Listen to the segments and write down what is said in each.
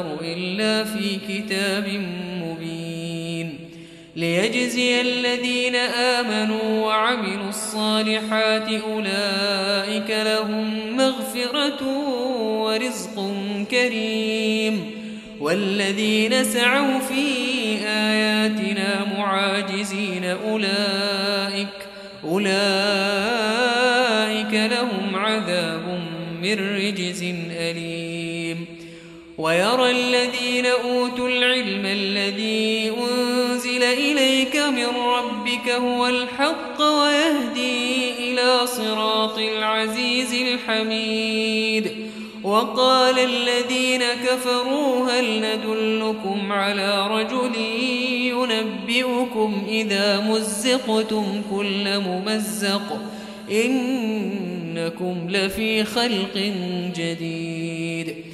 أكبر إلا في كتاب مبين ليجزي الذين آمنوا وعملوا الصالحات أولئك لهم مغفرة ورزق كريم والذين سعوا في آياتنا معاجزين أولئك أولئك لهم عذاب من رجز ويرى الذين أوتوا العلم الذي أنزل إليك من ربك هو الحق ويهدي إلى صراط العزيز الحميد. وقال الذين كفروا هل ندلكم على رجل ينبئكم إذا مزقتم كل ممزق إنكم لفي خلق جديد.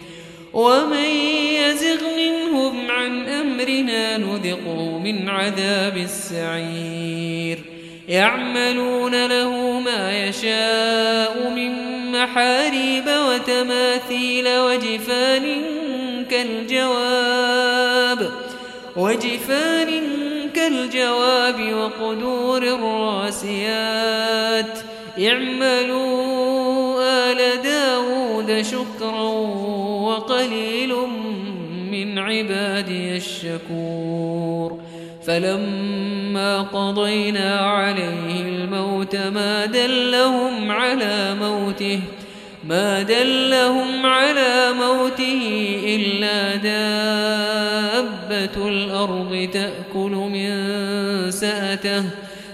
ومن يزغ منهم عن أمرنا نذقه من عذاب السعير. يعملون له ما يشاء من محاريب وتماثيل وجفان كالجواب وجفان كالجواب وقدور الراسيات. اعملوا آل داود شكرا وقليل من عبادي الشكور. فلما قضينا عليه الموت ما دلهم على موته ما دلهم على موته إلا دابة الأرض تأكل من سأته.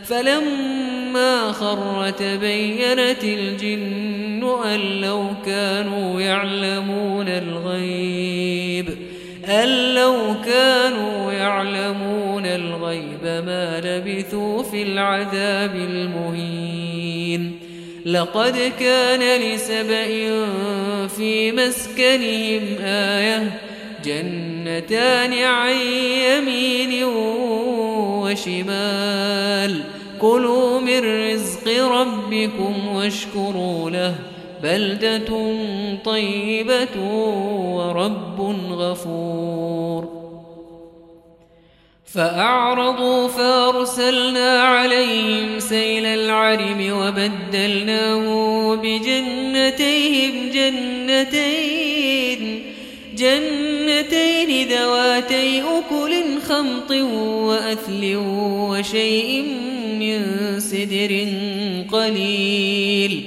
فلما خر تبينت الجن أن لو كانوا يعلمون الغيب أن لو كانوا يعلمون الغيب ما لبثوا في العذاب المهين. لقد كان لسبأ في مسكنهم آية جنتان عن يمين وشمال. كلوا من رزق ربكم واشكروا له بلدة طيبة ورب غفور. فأعرضوا فأرسلنا عليهم سيل العرم وبدلناه بجنتيهم جنتين جنتين ذواتي أكل خمط وأثل وشيء من سدر قليل.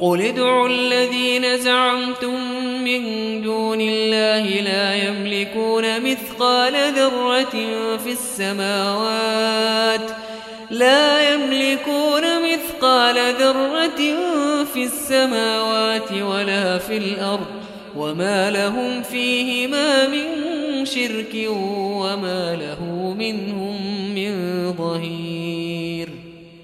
قل ادعوا الذين زعمتم من دون الله لا يملكون مثقال ذرة في السماوات لا يملكون مثقال ذرة في السماوات ولا في الأرض وما لهم فيهما من شرك وما له منهم من ظهير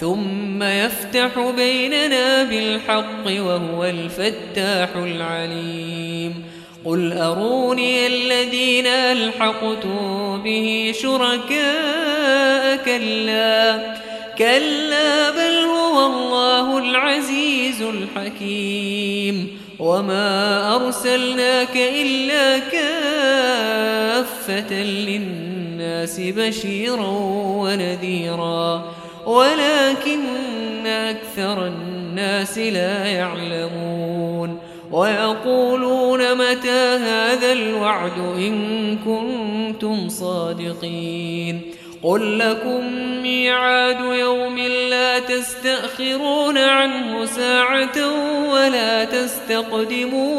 ثم يفتح بيننا بالحق وهو الفتاح العليم. قل أروني الذين ألحقتم به شركاء كلا. كلا بل هو الله العزيز الحكيم. وما أرسلناك إلا كافة للناس بشيرا ونذيرا. ولكن أكثر الناس لا يعلمون ويقولون متى هذا الوعد إن كنتم صادقين قل لكم ميعاد يوم لا تستأخرون عنه ساعة ولا تستقدمون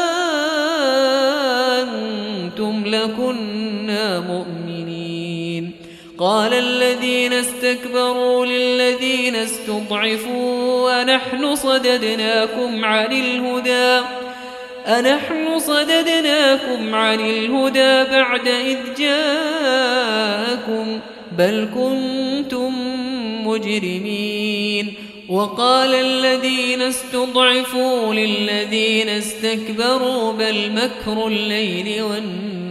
لكنا مؤمنين. قال الذين استكبروا للذين استضعفوا أنحن صددناكم عن الهدى أنحن صددناكم عن الهدى بعد إذ جاءكم بل كنتم مجرمين. وقال الذين استضعفوا للذين استكبروا بل مكر الليل والنهار.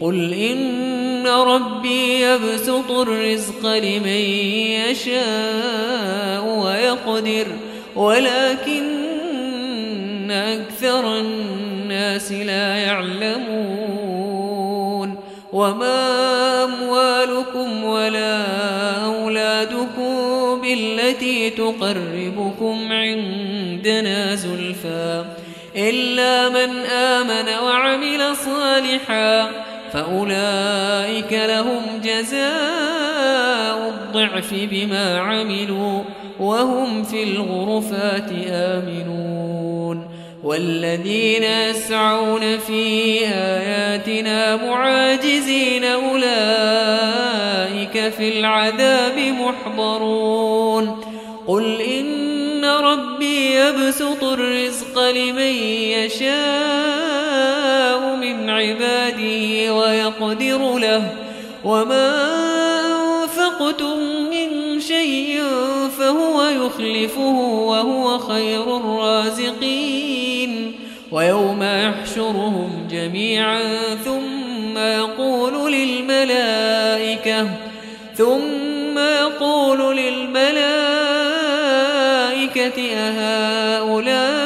قل إن ربي يبسط الرزق لمن يشاء ويقدر ولكن أكثر الناس لا يعلمون. وما أموالكم ولا أولادكم بالتي تقربكم عندنا زلفى إلا من آمن وعمل صالحا فأولئك لهم جزاء الضعف بما عملوا وهم في الغرفات آمنون والذين يسعون في آياتنا معاجزين أولئك في العذاب محضرون قل إن ربي يبسط الرزق لمن يشاء عباده ويقدر له وما أنفقتم من شيء فهو يخلفه وهو خير الرازقين ويوم يحشرهم جميعا ثم يقول للملائكة ثم يقول للملائكة أهؤلاء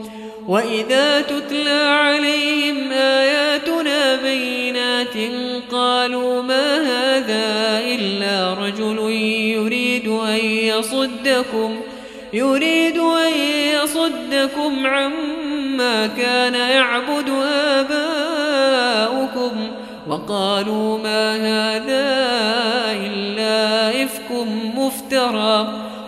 وإذا تتلى عليهم آياتنا بينات قالوا ما هذا إلا رجل يريد أن يصدكم يريد أن يصدكم عما كان يعبد آباؤكم وقالوا ما هذا إلا إفك مفترى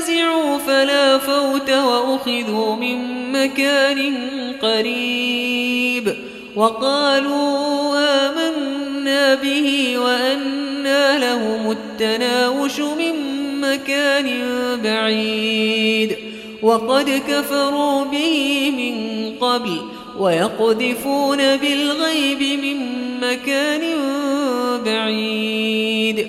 فزعوا فلا فوت وأخذوا من مكان قريب وقالوا آمنا به وأنا لهم التناوش من مكان بعيد وقد كفروا به من قبل ويقذفون بالغيب من مكان بعيد